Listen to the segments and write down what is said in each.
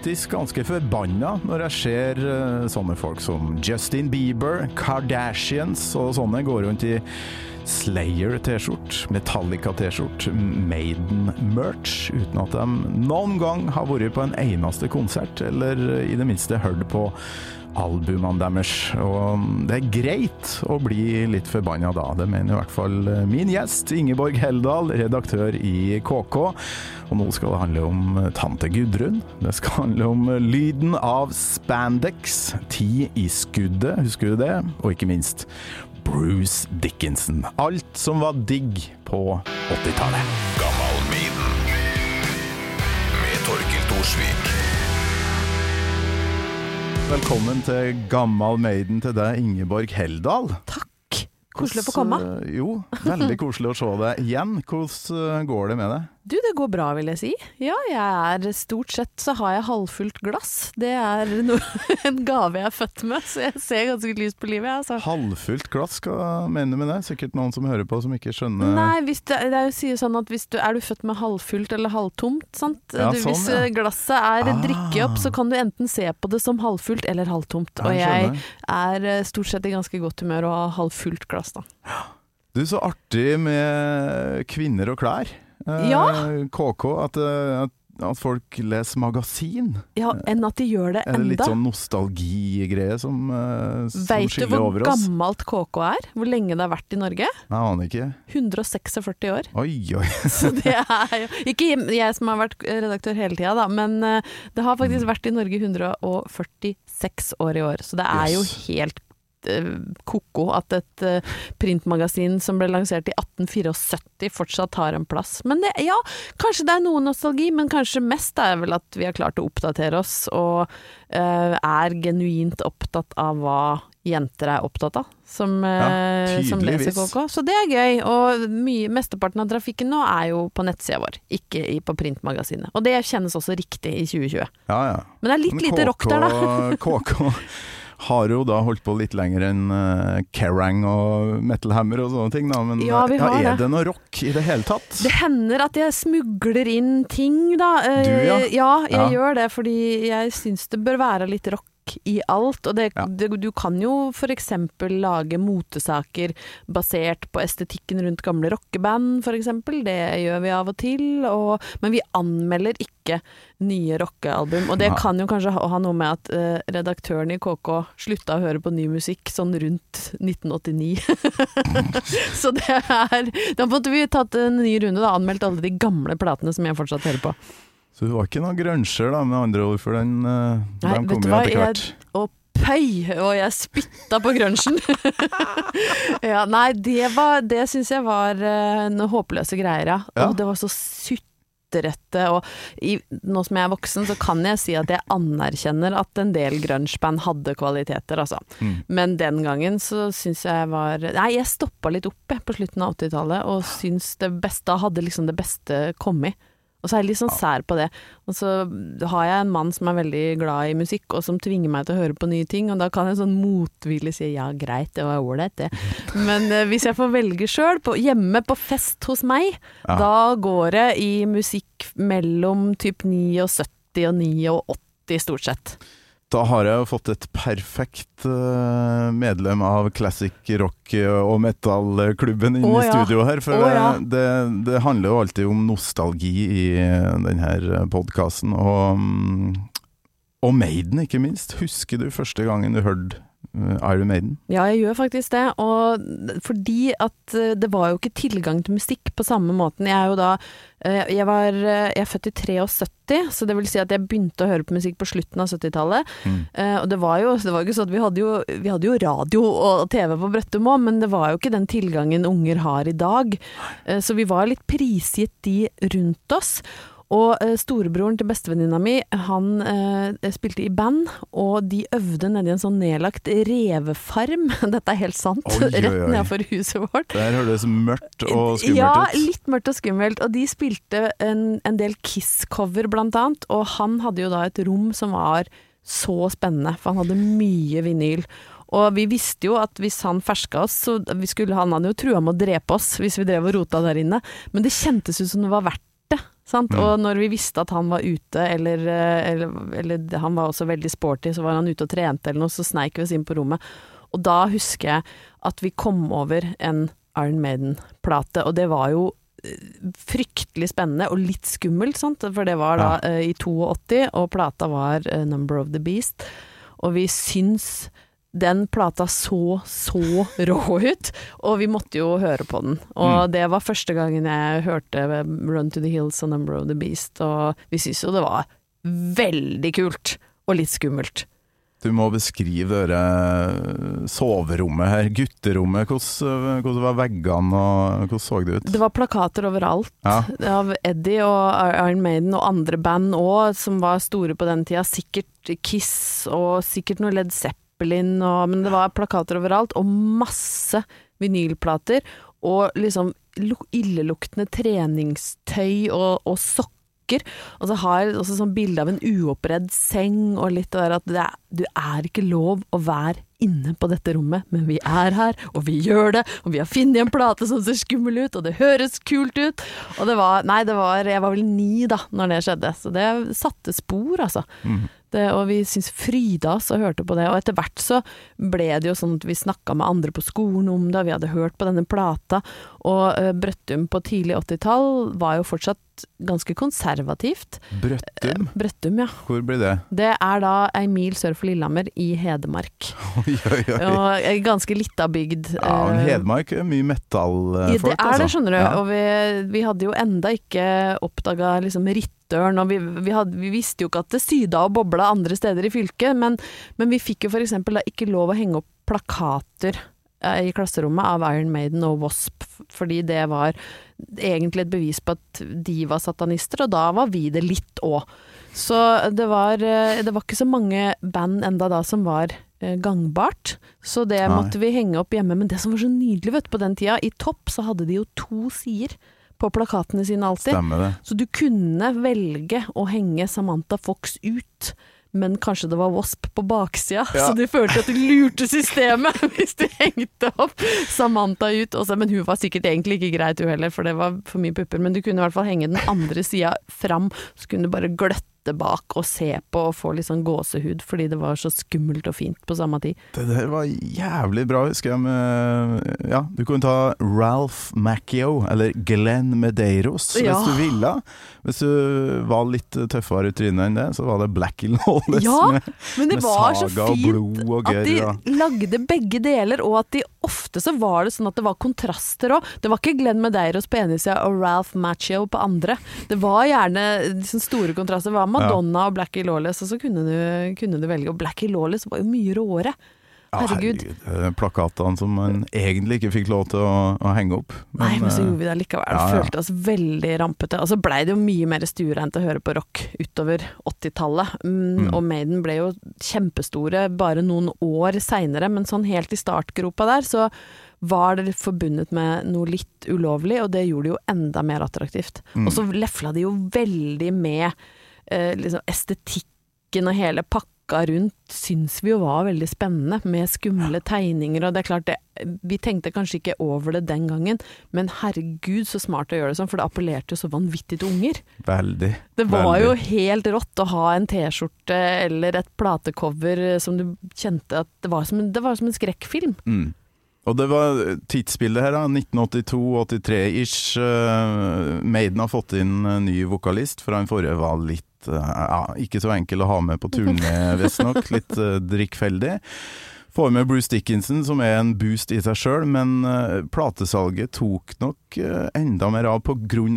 faktisk ganske forbanna når jeg ser eh, sånne folk som Justin Bieber, Kardashians og sånne går rundt i Slayer-T-skjort, Metallica-T-skjort, Maiden-merch, uten at de noen gang har vært på en eneste konsert, eller i det minste hørt på albumene deres. Og det er greit å bli litt forbanna da. Det mener i hvert fall min gjest, Ingeborg Heldal, redaktør i KK. Og nå skal det handle om tante Gudrun. Det skal handle om lyden av spandex, ti i skuddet, husker du det? Og ikke minst Bruce Dickinson. Alt som var digg på 80-tallet. Gammal Med Torkil Thorsvik. Velkommen til Gammal Maiden til deg, Ingeborg Heldal. Takk. Koselig å få komme. Eh, Jo, veldig koselig å se deg igjen. Hvordan eh, går det med deg? Du, det går bra, vil jeg si. Ja, jeg er Stort sett så har jeg halvfullt glass. Det er no en gave jeg er født med, så jeg ser ganske lyst på livet, jeg, altså. Halvfullt glass, hva mener du med det? Sikkert noen som hører på som ikke skjønner Nei, det, det er jo sier sånn at hvis du, er du født med halvfullt eller halvtomt, sant? Ja, du, sånn, hvis ja. glasset er Ah. drikke opp, så kan du enten se på det som halvfullt eller halvtomt. Og jeg jeg er eh, stort sett i ganske godt humør og har halvfullt glass, da. Du, så artig med kvinner og klær. Eh, Ja. KK, at, eh, at, at folk leser magasin. Ja, enn at de gjør det Er det litt enda. sånn nostalgigreie som, eh, som Vet du skiller hvor over oss? gammelt KK er? Hvor lenge det har vært i Norge? Nei, Jeg aner ikke. 146 år. Oi, oi. Så det er jo Ikke jeg som har vært redaktør hele tida, da, men det har faktisk vært i Norge 146 år i år. Så det er jo helt eh, ko-ko at et eh, printmagasin som ble lansert i 1874 fortsatt har en plass. Men det, ja, kanskje det er noe nostalgi, men kanskje mest er vel at vi har klart å oppdatere oss og uh, er genuint opptatt av hva jenter er opptatt av, som, ja, som leser. KK. Så det er gøy. Og mye, mesteparten av trafikken nå er jo på nettsida vår, ikke i, på printmagasinet. Og det kjennes også riktig i 2020. Ja, ja. Men det er litt Men lite rock der, da. KK har jo da holdt på litt lenger enn uh, Kerrang og Metal Hammer og sånne ting, da. Men Ja, vi har er det. det noe rock i det hele tatt? Det hender at jeg smugler inn ting, da. Uh, Du, ja. Ja, jeg Ja. gjør det fordi jeg syns det bør være litt rock i alt. Og det, Ja. det, du kan jo f.eks. lage motesaker basert på estetikken rundt gamle rockeband, f.eks. Det gjør vi av og til. Og, men vi anmelder ikke nye rockealbum. Og det kan jo kanskje ha, ha noe med at eh, redaktøren i KK slutta å høre på ny musikk sånn rundt 1989. Så det er Da måtte vi tatt en ny runde, da. Anmeldt alle de gamle platene som jeg fortsatt hører på. Så hun var ikke noen grønsjer, da, med andre ord, for den, uh, Nei, den kom jo etter hvert. Og pøy! Og jeg spytta på grunchen. ja, nei, det var Det syns jeg var uh, noe håpløse greier, ja. Ja. Og det var så sutrete. Og i, nå som jeg er voksen, så kan jeg si at jeg anerkjenner at en del grungeband hadde kvaliteter, altså. Mm. Men den gangen så syns jeg var Nei, jeg stoppa litt opp jeg, på slutten av 80-tallet, og syns det beste hadde liksom det beste kommet. Og så er jeg litt sånn sær på det. Og så har jeg en mann som er veldig glad i musikk, og som tvinger meg til å høre på nye ting, og da kan jeg sånn motvillig si ja, greit, det var ålreit, det. Men eh, hvis jeg får velge sjøl, hjemme på fest hos meg, Ja. da går det i musikk mellom typ 79 og 80 stort sett. Da har jeg jo fått et perfekt eh, medlem av classic rock og metal-klubben inn Å, i studio her. For oh, ja. det, det handler jo alltid om nostalgi i denne podkasten. Og, mm, og Maiden, ikke minst. Husker du første gangen du hørte eh, Iron Maiden? Ja, jeg gjør faktisk det. Og fordi at eh, det var jo ikke tilgang til musikk på samme måten. Jeg er jo da eh, Jeg, var, eh, jeg er født i 73, så det vil si at jeg begynte å høre på musikk på slutten av 70-tallet. Mm. Eh, Og det var jo det var ikke sånn at vi hadde jo, vi hadde jo radio og TV på Brøttum òg, men det var jo ikke den tilgangen unger har i dag. Eh, Så vi var litt prisgitt de rundt oss. Og eh, storebroren til bestevenninna mi, han eh, spilte i band, og de øvde nedi en sånn nedlagt revefarm. Dette er helt sant. Oi, oi, Rett oi. nedenfor huset vårt. Det her høres mørkt og skummelt ja, ut. litt mørkt og skummelt. Og de spilte en, en del Kiss-cover, blant annet. Og han hadde jo da et rom som var så spennende, for han hadde mye vinyl. Og vi visste jo at hvis han ferska oss, så vi skulle, han hadde jo trua med å drepe oss hvis vi drev og rota der inne. Men det kjentes ut som det var verdt? Mm. Og når vi visste at han var ute, eller, eh, eller, eller han var også veldig sporty, så var han ute og trente eller noe, så sneik vi oss inn på rommet. Og da husker jeg at vi kom over en Iron Maiden-plate, og det var jo eh, fryktelig spennende og litt skummelt, sant? for det var da eh, i 82, og plata var uh, Number of the Beast. Og vi syns den plata så så rå ut, og vi måtte jo høre på den. Og Mm. det var første gangen jeg hørte Run to the Hills og Number of the Beast, og vi syntes jo det var veldig kult, og litt skummelt. Du må beskrive det soverommet her, gutterommet. Hvordan, hvordan var veggene, og hvordan så det ut? Det var plakater overalt Ja, av Eddie og Iron Maiden og andre band òg, som var store på den tida. Sikkert Kiss og sikkert noe Led Zeppelin, og, men det var plakater overalt. Og masse vinylplater. Og liksom illeluktende treningstøy og, og sokker. Og så har jeg også sånn bilde av en uoppredd seng, og litt det der at det er, du er ikke lov å være inne på dette rommet, men vi er her, og vi gjør det, og vi har funnet en plate som ser skummel ut, og det høres kult ut. Og det var Nei, det var Jeg var vel ni da når det skjedde, så det satte spor, altså. Mm. Det, og vi syntes fryda oss og hørte på det. Og etter hvert så ble det jo sånn at vi snakka med andre på skolen om det, og vi hadde hørt på denne plata. Og uh, Brøttum på tidlig 80-tall var jo fortsatt ganske konservativt. Brøttum, Brøttum, ja. hvor blir det? Det er da ei mil sør for Lillehammer, i Hedmark. Oi. Og ei ganske lita bygd. Ja, men eh, Hedmark er mye ja, det er det, skjønner du. Ja. Og vi, vi hadde jo enda ikke oppdaga liksom rittøren, og vi, vi, hadde, vi visste jo ikke at det syda og bobla andre steder i fylket, men, men vi fikk jo eksempel da ikke lov å henge opp plakater eh, i klasserommet av Iron Maiden og Wasp, fordi det var egentlig et bevis på at de var satanister, og da var vi det litt òg. Så det var, eh, det var ikke så mange band enda da som var eh, gangbart, så det Nei. måtte vi henge opp hjemme. Men det som var så nydelig vet på den tida, i topp så hadde de jo to sider på plakatene sine alltid. Så du kunne velge å henge Samantha Fox ut, men kanskje det var Wasp på baksida, Ja. så de følte at de lurte systemet hvis de hengte opp Samantha ut. Også, men hun var sikkert egentlig ikke greit hun heller, for det var for mye pupper. Men du kunne i hvert fall henge den andre sida fram, så kunne du bare gløtte bak og se på og få litt sånn gåsehud, fordi det var så skummelt og fint på samme tid. Det der var jævlig bra, husker jeg. Med, ja, du kunne ta Ralph Macchio, eller Glenn Medeiros, Ja. hvis du ville. Hvis du var litt tøffere i trynet enn det, så var det Blackie Lawless Ja, med, Men det med var så saga og fint blod og at de og- lagde begge deler, og at de ofte så var det sånn at det var kontraster òg. Det var ikke Glenn Medeiros på ene sida og Ralph Macchio på andre. Det var gjerne liksom store kontraster. Det var Madonna og Blackie Lawless, og så kunne du, kunne du velge. Og Blackie Lawless var jo mye råere. Ja, Herregud. eh, Plakatene som man egentlig ikke fikk lov til å, å henge opp. Nei, men så eh, gjorde vi det likevel. ja, ja. Følte oss veldig rampete. Og så blei det jo mye mer stuereint å høre på rock utover 80-tallet. Mm, Mm. Og Maiden ble jo kjempestore bare noen år seinere, men sånn helt i startgropa der så var det forbundet med noe litt ulovlig, og det gjorde det jo enda mer attraktivt. Mm. Og så lefla de jo veldig med eh, liksom estetikken og hele pakka rundt syns vi jo var veldig spennende, med skumle tegninger, og det er klart det Vi tenkte kanskje ikke over det den gangen, men herregud så smart å gjøre det sånn, for det appellerte jo så vanvittig til unger. Veldig. Det var Veldig. jo helt rått å ha en T-skjorte eller et platecover som du kjente at det var som en, det var som en skrekkfilm. Mm. Og det var tidsbildet her, da. 1982-83-ish. Uh, Maiden har fått inn en ny vokalist, for han forrige var litt eh, ja, ikke så enkel å ha med på turné, visstnok. Litt uh, drikkfeldig. Får med Bruce Dickinson, som er en boost i seg sjøl, men eh, platesalget tok nok eh, enda mer av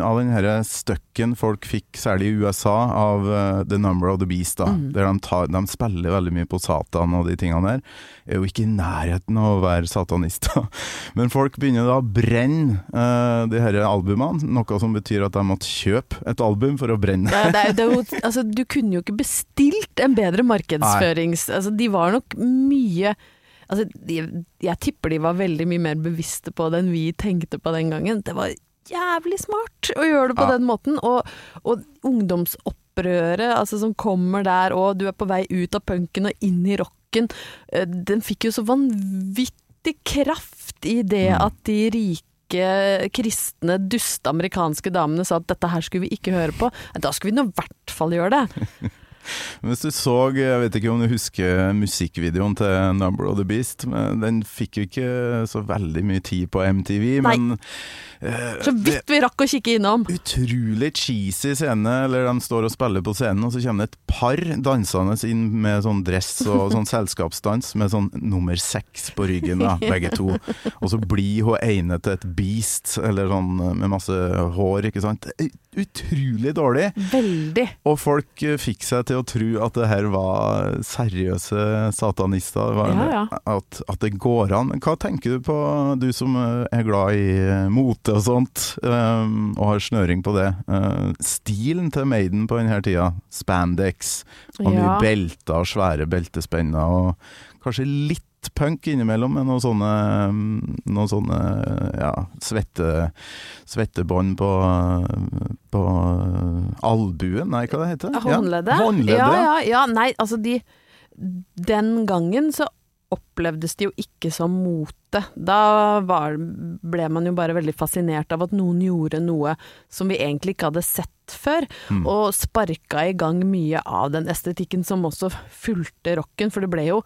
av den støkken folk fikk, særlig i USA, av uh, The Number of the Beast. da, Mm. Der de, tar, de spiller veldig mye på Satan og de tingene der. Er jo ikke i nærheten av å være satanister. Men folk begynner da å brenne uh, de her albumene, noe som betyr at de måtte kjøpe et album for å brenne. ja, det, er- det, er jo- altså, du kunne jo ikke bestilt en bedre markedsførings... Altså, de var nok mye altså, de, Jeg tipper de var veldig mye mer bevisste på det enn vi tenkte på den gangen. Det var jævlig smart å gjøre det på Ja. den måten. Og, og ungdomsopprøret altså, som kommer der, og du er på vei ut av punken og inn i rocken, eh, den fikk jo så vanvittig kraft i det Mm. at de rike rike, kristne, duste amerikanske damene sa at dette her skulle vi ikke høre på, da skulle vi nå i hvert fall gjøre det. Hvis du så, jeg vet ikke om du husker musikkvideoen til Number of the Beast, men den fikk jo ikke så veldig mye tid på MTV, Nei. men uh, Så vidt vi rakk å kikke innom. utrolig cheesy scene, eller de står og spiller på scenen, og så kommer det et par dansende inn med sånn dress og sånn selskapsdans med sånn nummer seks på ryggen, da, begge to. Og så blir hun ene til et beast, eller sånn med masse hår, ikke sant. Utrolig dårlig. Veldig. Og folk eh, fikk seg til å tro at det her var seriøse satanister. Var- Ja, ja. At, at det går an. Hva tenker du på, du som er glad i eh, mote og sånt, um, og har snøring på det. Uh, Stilen til Maiden på denne tida, spandex, og mye Ja. belter og svære beltespenner, og kanskje litt punk innimellom med noen sånne, noen sånne ja, svette, svettebånd på, på albuen, nei, hva det heter Håndleddet? Ja, håndleddet, ja, ja. ja, ja. Nei, altså de Den gangen så opplevdes det jo ikke som mote. Da var, ble man jo bare veldig fascinert av at noen gjorde noe som vi egentlig ikke hadde sett før, Mm. og sparka i gang mye av den estetikken som også fulgte rocken, for det ble jo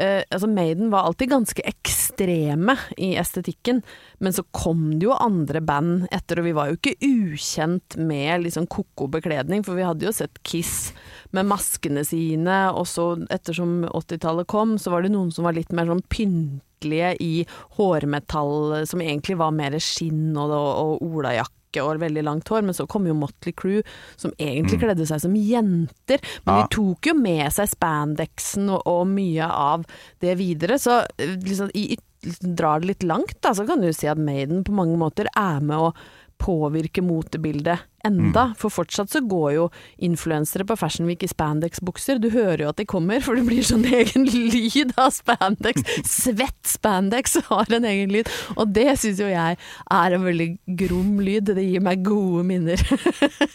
eh, altså Maiden var alltid ganske ekstreme i estetikken, men så kom det jo andre band etter, og vi var jo ikke ukjent med liksom ko-ko bekledning, for vi hadde jo sett Kiss med maskene sine, og så ettersom 80-tallet kom, så var det noen som var litt mer sånn pyntlige i hårmetall, som egentlig var mer skinn og, og olajakke og veldig langt hår, men så kom jo Motley Crew, som egentlig kledde seg som jenter. Men Ja. de tok jo med seg spandexen og, og mye av det videre, så eh, liksom, i, i- drar det litt langt, da, så kan du si at Maiden på mange måter er med å påvirke motebildet enda. For fortsatt så går jo influensere på Fashion Week i spandex-bukser. Du hører jo at de kommer, for det blir sånn egen lyd av spandex. Svett spandex har en egen lyd, og det syns jo jeg er en veldig grom lyd. Det gir meg gode minner.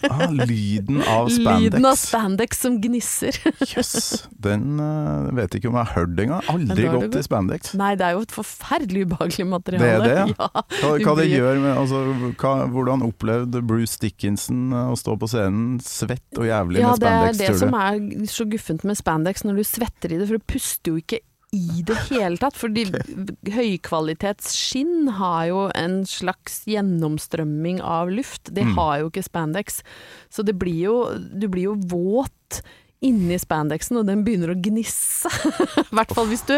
Ah, lyden av spandex. Lyden av spandex som gnisser. Jøss, den uh, vet ikke om jeg har hørt engang. Aldri gått god. i spandex. Nei, det er jo et forferdelig ubehagelig materiale. Det er det, ja. ja. Hva, hva det gjør med altså, hva, Hvordan opplevde Bruce Dickinson eh, å stå på scenen svett og jævlig Ja, med det er det som er så guffent med spandex når du svetter i det, for du puster jo ikke i det hele tatt. Fordi høykvalitetsskinn har jo en slags gjennomstrømming av luft. Det Mm. har jo ikke spandex. Så det blir jo, du blir jo våt inni spandexen, og den begynner å gnisse. I hvert fall hvis du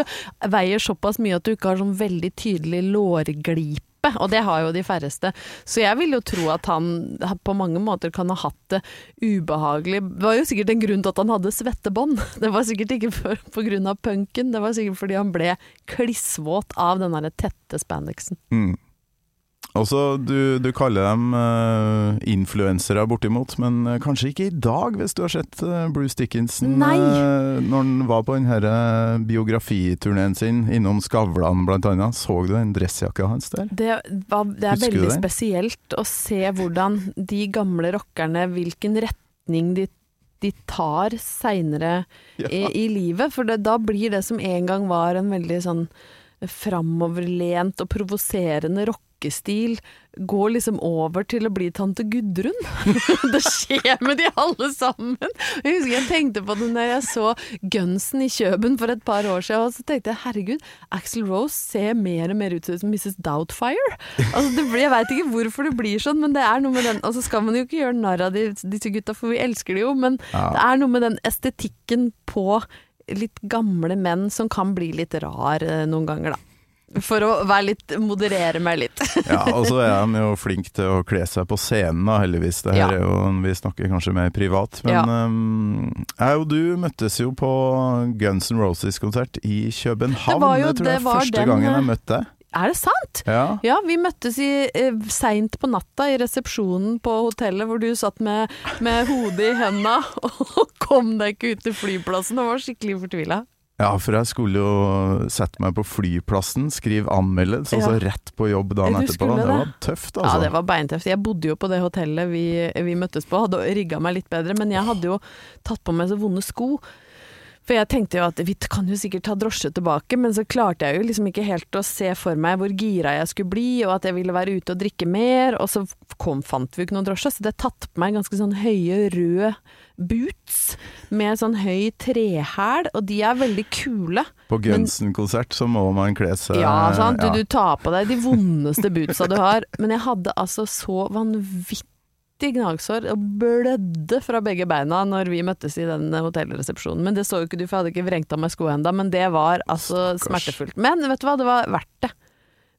veier såpass mye at du ikke har sånn veldig tydelig lårglipe. Og det har jo de færreste. Så jeg vil jo tro at han på mange måter kan ha hatt det ubehagelig. Det var jo sikkert en grunn til at han hadde svettebånd. Det var sikkert ikke for, på grunn av punken, det var sikkert fordi han ble klissvåt av den derre tette spandexen. Mm. Også, du, du kaller dem uh, influensere bortimot, men eh, kanskje ikke i dag, hvis du har sett uh, Bruce Dickinson eh, når han var på denne biografiturneen sin innom Skavlan annet. Så du den dressjakka hans der? Det, var, det er Husker veldig spesielt å se hvordan de gamle rockerne, hvilken retning de, de tar seinere Ja. i, i livet. For det, da blir det som en gang var en veldig sånn framoverlent og provoserende rockestil, går liksom over til å bli tante Gudrun. det skjer med de alle sammen. Jeg husker jeg tenkte på det når jeg så Gunsen i Kjøben for et par år siden, og så tenkte jeg herregud, Axel Rose ser mer og mer ut som Mrs. Doubtfire. Altså, det blir, jeg veit ikke hvorfor det blir sånn, men det er noe med den Og så skal man jo ikke gjøre narr av disse gutta, for vi elsker de jo, men Ja. det er noe med den estetikken på litt gamle menn som kan bli litt rar eh, noen ganger, da. For å være litt, moderere meg litt. Ja, og så er han jo flink til å kle seg på scenen, da, heldigvis. Det her Ja. er jo, Vi snakker kanskje mer privat, men Ja. um, jeg og du møttes jo på Guns N' Roses-konsert i København. Det var jo- jeg tror det det er var første den, gangen jeg eh, møtte deg. Er det sant? Ja. Ja, vi møttes i, eh, seint på natta i resepsjonen på hotellet, hvor du satt med, med hodet i henda og kom deg ikke ut til flyplassen og var skikkelig fortvila. Ja, for jeg skulle jo sette meg på flyplassen, skrive anmeldelse, og så rett på jobb dagen etterpå. Det det. var tøft, altså. Ja, det var beintøft. Jeg bodde jo på det hotellet vi, vi møttes på, hadde rigga meg litt bedre, men jeg hadde jo tatt på meg så vonde sko. For jeg tenkte jo at vi kan jo sikkert ta drosje tilbake, men så klarte jeg jo liksom ikke helt å se for meg hvor gira jeg skulle bli, og at jeg ville være ute og drikke mer. Og så kom, fant vi jo ikke noen drosje, så det tatt på meg ganske sånn høye, røde boots med sånn høy trehæl, og de er veldig kule. På Gunsen-konsert så må man kle seg Ja, sant. Du, ja. du tar på deg de vondeste bootsa du har. Men jeg hadde altså så vanvittig gnagsår og blødde fra begge beina når vi møttes i den hotellresepsjonen. Men det så jo ikke du, for jeg hadde ikke vrengt av meg skoene ennå. Men det var altså Stakkars. smertefullt. Men vet du hva, det var verdt det.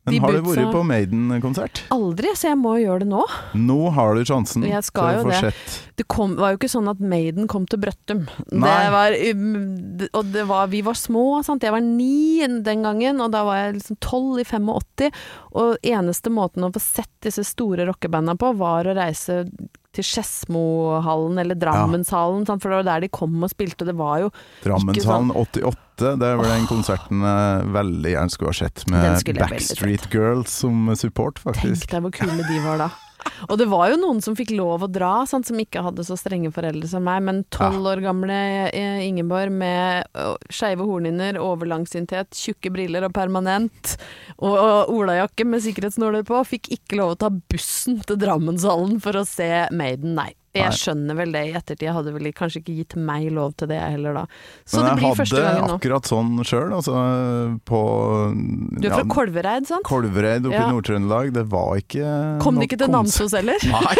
Men de har du vært på Maiden-konsert? Aldri, så jeg må gjøre det nå. Nå har du sjansen Jeg skal jo det. Det kom, var jo ikke sånn at Maiden kom til Brøttum. Nei. Det var, um, og det var, vi var små, sant? jeg var ni den gangen, og da var jeg liksom tolv i 85. Og eneste måten å få sett disse store rockebanda på, var å reise til Skedsmohallen eller Drammenshallen, ja. for det var der de kom og spilte, det var jo Drammenshallen 88. Det var den konserten jeg veldig gjerne skulle ha sett, med Backstreet Girls som support, Tenk deg hvor kule de var da. Og det var jo noen som fikk lov å dra, sant, som ikke hadde så strenge foreldre som meg, men tolv år gamle eh, Ingeborg med øh, skeive hornhinner, overlangsynthet, tjukke briller og permanent, og, og olajakke med sikkerhetsnåler på, fikk ikke lov å ta bussen til Drammenshallen for å se Maiden, nei. Jeg skjønner vel det i ettertid, jeg hadde vel kanskje ikke gitt meg lov til det heller da. Så Men det blir første gangen nå. Jeg hadde akkurat sånn sjøl, altså på Du er fra Kolvereid, sant? Kolvereid oppe Ja. i Nord-Trøndelag. Det var ikke Kom det ikke til Namsos heller? Nei,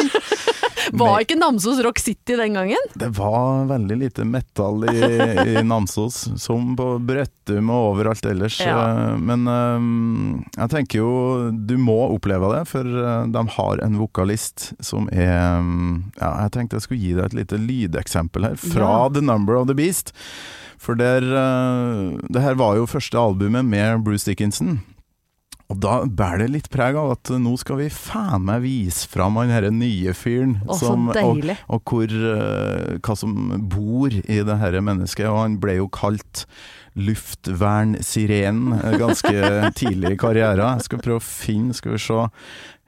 Var ikke Namsos Rock City den gangen? det var veldig lite metal i, i Namsos, som på Brøttum og overalt ellers. Ja. Eh, Men eh, jeg tenker jo du må oppleve det, for eh, de har en vokalist som er eh, Ja, jeg tenkte jeg skulle gi deg et lite lydeksempel her, fra Ja. The Number of the Beast. For der, det her var jo første albumet med Bruce Dickinson. Og da bærer det litt preg av at nå skal vi faen meg vise fram han herre nye fyren. Så som- og, og hvor, uh, hva som bor i det herre mennesket. Og han ble jo kalt luftvernsirenen eh, ganske tidlig i karrieren. Jeg skal prøve å finne, skal vi se.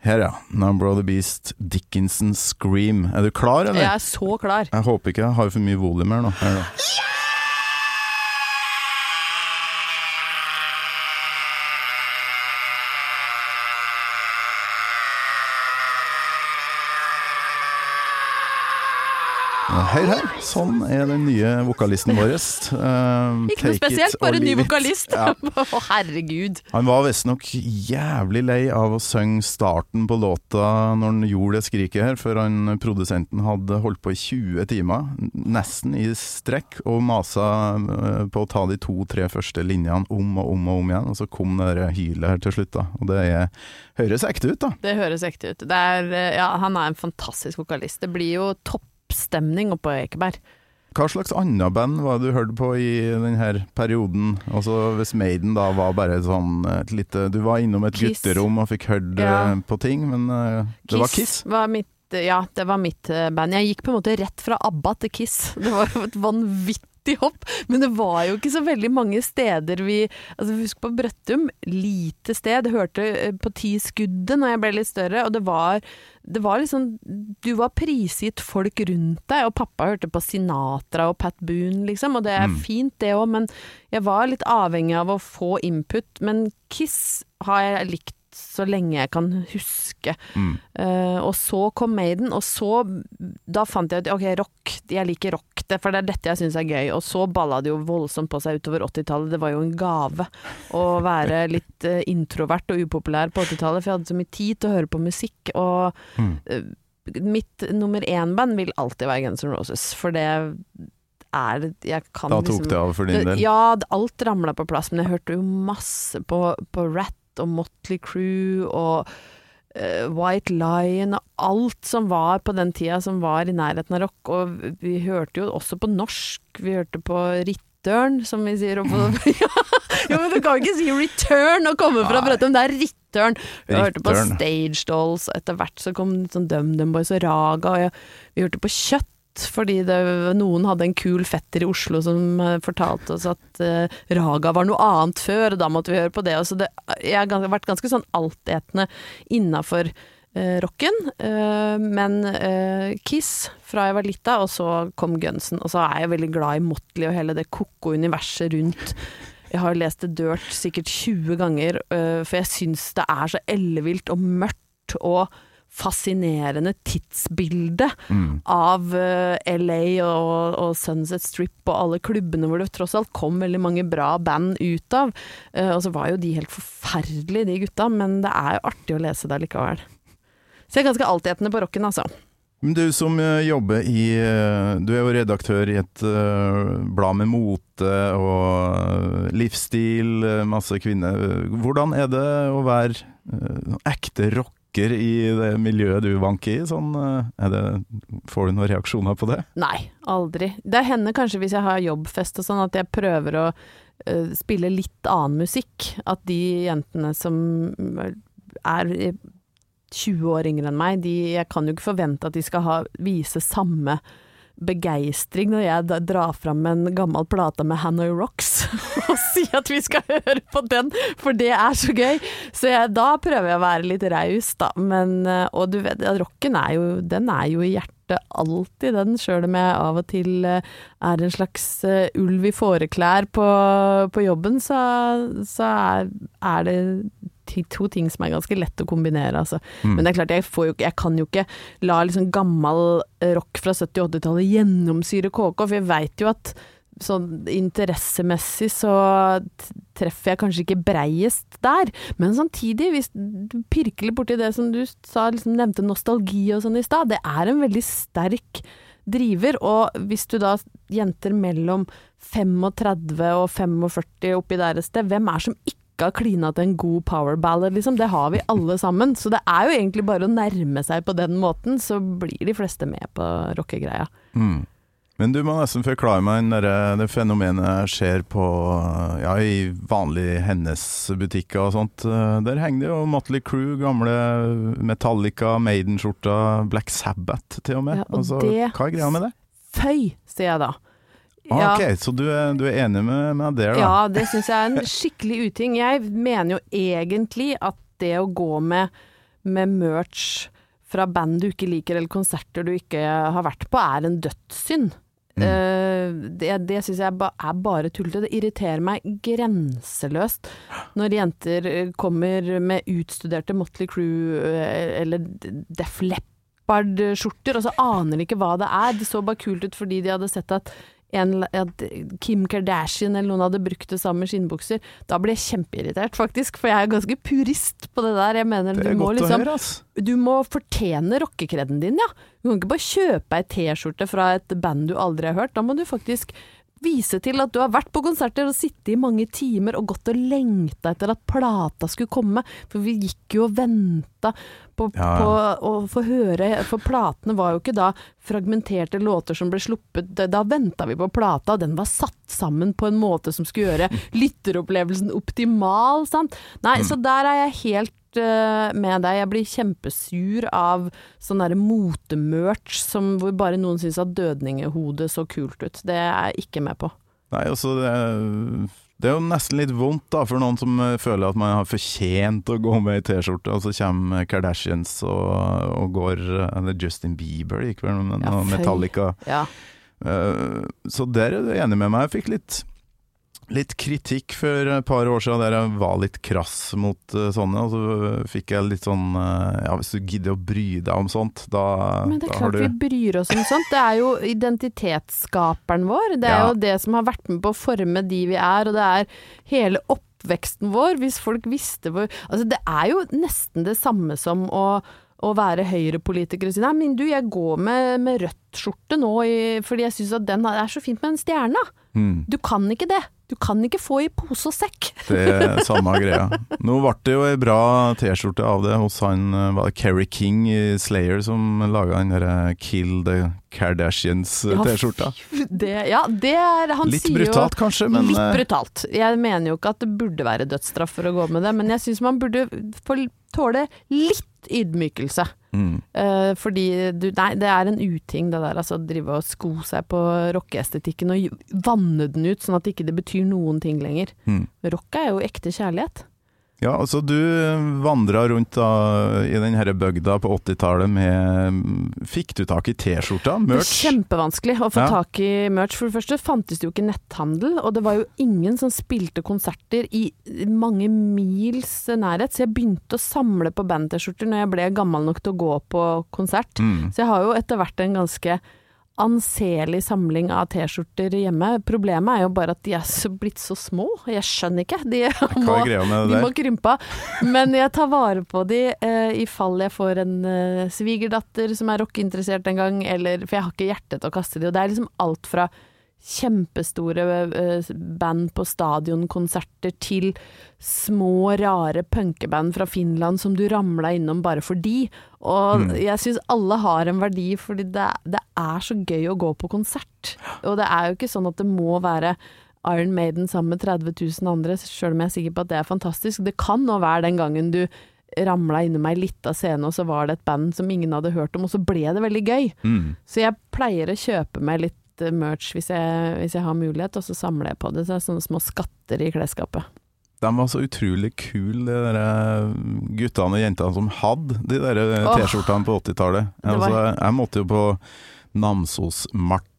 Her, ja. 'Number of the Beast', Dickinson Scream. Er du klar, eller? Jeg er så klar. Jeg håper ikke jeg har for mye volum her nå. Her, da. Ja, Hør her, sånn er den nye vokalisten vår. Uh, Ikke noe spesielt, bare ny vokalist. Ja. Å, herregud. Han var visstnok jævlig lei av å synge starten på låta når han gjorde det skriket her, før han produsenten hadde holdt på i 20 timer, nesten i strekk, og masa eh, på å ta de to-tre første linjene om og om og om igjen, og så kom det hylet her til slutt, da. Og det er, høres ekte ut, da. Det høres ekte ut. Det er, eh, ja, han er en fantastisk vokalist. Det blir jo toppstemning oppå Ekeberg. Hva slags annet band var det du hørte på i denne perioden? Altså Hvis Maiden da var bare sånn et lite Du var innom et Kiss. gutterom og fikk hørt Ja. eh, på ting, men det det var Kiss? Var mitt, ja, det var mitt eh, band. Jeg gikk på en måte rett fra ABBA til Kiss. Det var et vanvittig hopp, men det var jo ikke så veldig mange steder vi altså Husk på Brøttum, lite sted. Jeg hørte eh, på Ti skuddet når jeg ble litt større, og det var, det var liksom Du var prisgitt folk rundt deg, og pappa hørte på Sinatra og Pat Boone, liksom, og det er Mm. fint det òg, men jeg var litt avhengig av å få input. Men Kiss har jeg likt så lenge jeg kan huske. Mm. Uh, og så kom Maiden, og så Da fant jeg ut ok, rock, jeg liker rock, det, for det er dette jeg syns er gøy. Og så balla det jo voldsomt på seg utover 80-tallet. Det var jo en gave å være litt uh, introvert og upopulær på 80-tallet, for jeg hadde så mye tid til å høre på musikk. Og Mm. uh, mitt nummer én-band vil alltid være Guns N' Roses, for det er jeg kan Da tok liksom, det av for din del? ja, alt ramla på plass, men jeg hørte jo masse på, på Rat og Motley Crew og uh, White Lion og alt som var på den tida som var i nærheten av rock. Og vi hørte jo også på norsk. Vi hørte på Rittørn, som vi sier. Ja, jo, men du kan ikke si return og komme fra. Brøttum, det er Rittørn. Vi hørte på Stage Dolls, etter hvert så kom sånn DumDum Boys og Raga. Og vi hørte på Kjøtt. Fordi det, noen hadde en kul fetter i Oslo som eh, fortalte oss at uh, Raga var noe annet før, og da måtte vi høre på det. Og så det jeg har vært ganske sånn altetende innafor uh, rocken. Uh, men Kiss fra jeg var lita, og så kom Gunsen. Og så er jeg veldig glad i Motley og hele det ko-ko universet rundt. Jeg har lest det Dirt sikkert 20 ganger, for jeg syns det er så ellevilt og mørkt og fascinerende tidsbilde Mm. av eh, LA og, og Sunset Strip og alle klubbene hvor det tross alt kom veldig mange bra band ut av. Eh, og så var jo de helt forferdelige, de gutta, men det er jo artig å lese det likevel. Så jeg er ganske altetende på rocken, altså. Men du som eh, jobber i Du er jo redaktør i et blad med mote og livsstil, masse kvinner. Hvordan er det å være ekte ekte rocker i det miljøet du vanker i? Sånn, eh, det, får du noen reaksjoner på det? Nei, aldri. Det hender kanskje hvis jeg har jobbfest og sånn, at jeg prøver å uh, spille litt annen musikk. At de jentene som er eh, 20 år yngre enn meg, de, jeg kan jo ikke forvente at de skal ha, vise samme begeistring når jeg drar fram en gammel plate med Hanoi Rocks og sier at vi skal høre på den, for det er så gøy. Så jeg, da prøver jeg å være litt raus, da. Men, eh, og du vet, rocken er jo, den er jo i hjertet alltid, den. Sjøl om jeg av og til eh, er en slags eh, ulv i fåreklær på, på jobben, så, så er, er det to ting som er ganske lett å kombinere, altså. Mm. Men det er klart, jeg, får jo, jeg kan jo ikke la liksom gammel rock fra 70- og 80-tallet gjennomsyre KK, for jeg veit jo at sånn interessemessig så treffer jeg kanskje ikke breiest der. Men samtidig, hvis du pirker litt borti det som du sa, liksom nevnte nostalgi og sånn i stad, det er en veldig sterk driver, og hvis du da jenter mellom 35 og 45 oppi der et sted, hvem er som ikke har klina til en god power ballad, liksom? Det har vi alle sammen. Så det er jo egentlig bare å nærme seg på den måten, så blir de fleste med på rockegreia. Mm. Men du må nesten forklare meg når det fenomenet skjer på ja, i vanlige Hennes-butikker og sånt. Der henger det jo Motley Crew, gamle Metallica, Maiden-skjorta, Black Sabbath til og med. Ja, og altså, hva er greia med det? Føy, sier jeg da. Ah, ok, Så du er, du er enig med meg der, da? Ja, det syns jeg er en skikkelig uting. Jeg mener jo egentlig at det å gå med, med merch fra band du ikke liker, eller konserter du ikke har vært på, er en dødssynd. Mm. Uh, det det syns jeg ba, er bare tullete. Det irriterer meg grenseløst når jenter eh, kommer med utstuderte Motley Crew eh, eller Def Leppard-skjorter, og så aner de ikke hva det er. Det så bare kult ut fordi de hadde sett at en, at Kim Kardashian eller noen hadde brukt det samme skinnbukser. Da blir jeg kjempeirritert, faktisk, for jeg er ganske purist på det der. Jeg mener du må liksom høre, du må fortjene rockekreden din, ja. Du kan ikke bare kjøpe ei T-skjorte fra et band du aldri har hørt. Da må du faktisk vise til at du har vært på konserter og sittet i mange timer og gått og lengta etter at plata skulle komme. For vi gikk jo og venta på, Ja, på å få høre For platene var jo ikke da fragmenterte låter som ble sluppet. Da- venta vi på plata, og den var satt sammen på en måte som skulle gjøre lytteropplevelsen optimal, sant. Nei, så der er jeg helt med deg. Jeg blir kjempesur av sånn derre motemerch som hvor bare noen syns at dødningehodet så kult ut. Det er jeg ikke med på. Nei, altså det er, det er jo nesten litt vondt da, for noen som eh, føler at man har fortjent å gå med i T-skjorte, og så kommer Kardashians og, og går Eller Justin Bieber gikk vel med Ja. Metallica. Ja. Uh, Så der er du enig med meg. Jeg fikk litt, litt kritikk for et par år siden der jeg var litt krass mot uh, sånne. Og så fikk jeg litt sånn uh, Ja, hvis du gidder å bry deg om sånt, da, Men det er klart du vi bryr oss om sånt. Det er jo identitetsskaperen vår. Det er Ja. jo det som har vært med på å forme de vi er, og det er hele oppveksten vår. Hvis folk visste hvor Altså, det er jo nesten det samme som å å være høyrepolitiker og si nei, men du, jeg går med, med rødt skjorte nå i, fordi jeg syns at den er så fint med en stjerne. Mm. Du kan ikke det. Du kan ikke få i pose og sekk. Det er samme greia. Nå ble det jo ei bra T-skjorte av det hos han eh, var det Kerry King i Slayer som laga den derre Kill the Kardashians-T-skjorta. Det, ja, det er Han Litt sier jo brutalt kanskje, men Litt eh, brutalt. Jeg mener jo ikke at det burde være dødsstraff for å gå med det, men jeg syns man burde få tåle litt ydmykelse. mm. Uh, fordi du, Nei, det er en uting det der, altså. å Drive og sko seg på rockeestetikken og vanne den ut sånn at ikke det betyr noen ting lenger. Mm. Rock er jo ekte kjærlighet. Ja, altså du vandra rundt da i denne bygda på 80-tallet med Fikk du tak i T-skjorta? Det er kjempevanskelig å få Ja. tak i merch. For det første fantes det jo ikke netthandel, og det var jo ingen som spilte konserter i mange mils nærhet, så jeg begynte å samle på band-T-skjorter når jeg ble gammel nok til å gå på konsert. Mm. Så jeg har jo etter hvert en ganske anselig samling av T-skjorter hjemme. Problemet er jo bare at de er blitt så små. Jeg skjønner ikke. De må, de må krympe av. Men jeg tar vare på de eh, i fall jeg får en eh, svigerdatter som er rockeinteressert en gang, eller For jeg har ikke hjerte til å kaste de. Og det er liksom alt fra kjempestore eh, band på stadionkonserter til små, rare punkeband fra Finland som du ramla innom bare fordi. Og Mm. jeg syns alle har en verdi, fordi det, det er så gøy å gå på konsert. Og det er jo ikke sånn at det må være Iron Maiden sammen med 30 000 andre, sjøl om jeg er sikker på at det er fantastisk. Det kan nå være den gangen du ramla innom ei lita scene, og så var det et band som ingen hadde hørt om, og så ble det veldig gøy. Mm. Så jeg pleier å kjøpe meg litt merch hvis jeg, hvis jeg har mulighet, og så samler jeg på det. Så det er sånne små skatter i klesskapet. De var så utrolig kule, de der eh, guttene og jentene som hadde de der eh, T-skjortene på 80-tallet. Altså, jeg måtte jo på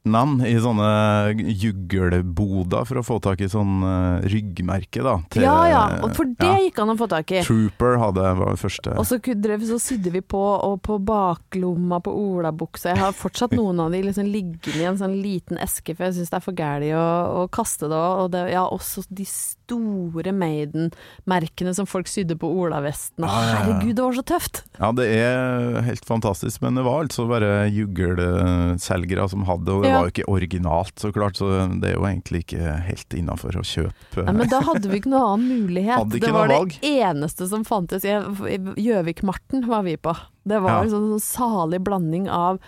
Namsosmartnan i sånne jugleboder for å få tak i sånn eh, ryggmerke, da. til- ja ja, og for det ja. gikk an å få tak i. Trooper hadde var det første. Og så, drev- så sydde vi på, og på baklomma på olabuksa. Jeg har fortsatt noen av de liksom liggende i en sånn liten eske, for jeg syns det er for gærent å, å kaste det òg. Og det, ja, også de store Maiden-merkene som folk sydde på olavestene. Ja, ja. Herregud, det var så tøft! Ja, det er helt fantastisk, men det var altså bare jugelselgere som hadde, og det var jo ikke originalt, så klart, så det er jo egentlig ikke helt innafor å kjøpe. Nei, men da hadde vi ikke noen annen mulighet. Det var noe valg. det eneste som fantes. Gjøvik-Marten var vi på. Det var en sånn, sånn salig blanding av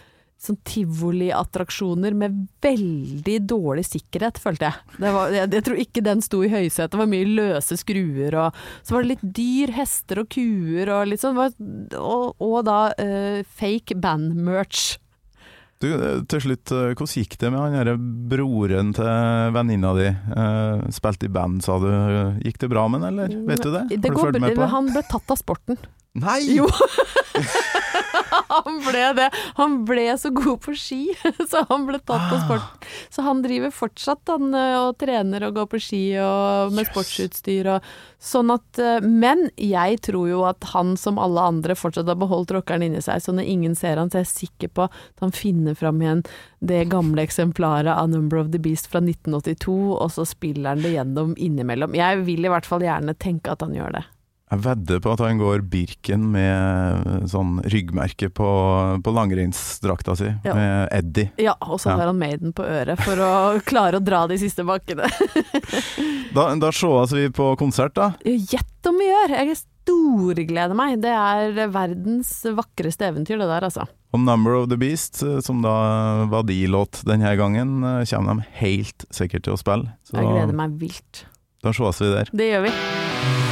sånn tivoliattraksjoner med veldig dårlig sikkerhet, følte jeg. Det var, jeg. Jeg tror ikke den sto i høysetet, det var mye løse skruer og Så var det litt dyr, hester og kuer og litt sånn. Og, og da uh, fake band-merch. Du, eh, til slutt, eh, hvordan gikk det med han derre broren til venninna di? Uh, spilte i band, sa du. Gikk det bra med han, eller? Vet du det? Det Har du går, fulgt med på han ble tatt av sporten. Nei! Jo. han ble det. Han ble så god på ski, så han ble tatt på sporten sport. Så han driver fortsatt han, eh, og trener og går på ski og med Yes. sportsutstyr og sånn at eh, Men jeg tror jo at han som alle andre fortsatt har beholdt rockeren inni seg, så når ingen ser han, så er jeg sikker på at han finner fram igjen det gamle eksemplaret av Number of the Beast fra 1982, og så spiller han det gjennom innimellom. Jeg vil i hvert fall gjerne tenke at han gjør det. Jeg vedder på at han går Birken med sånn ryggmerke på, på langrennsdrakta si, Ja. med Eddie. Ja, og så Ja. har han Maiden på øret for å klare å dra de siste bakkene. Da, da sees vi på konsert, da. Gjett om vi gjør! Jeg storgleder meg. Det er verdens vakreste eventyr, det der, altså. Og 'Number of the Beast', eh, som da var de låt denne gangen, eh, kommer de helt sikkert til å spille. Så Jeg gleder meg vilt. da sees vi der. Det gjør vi.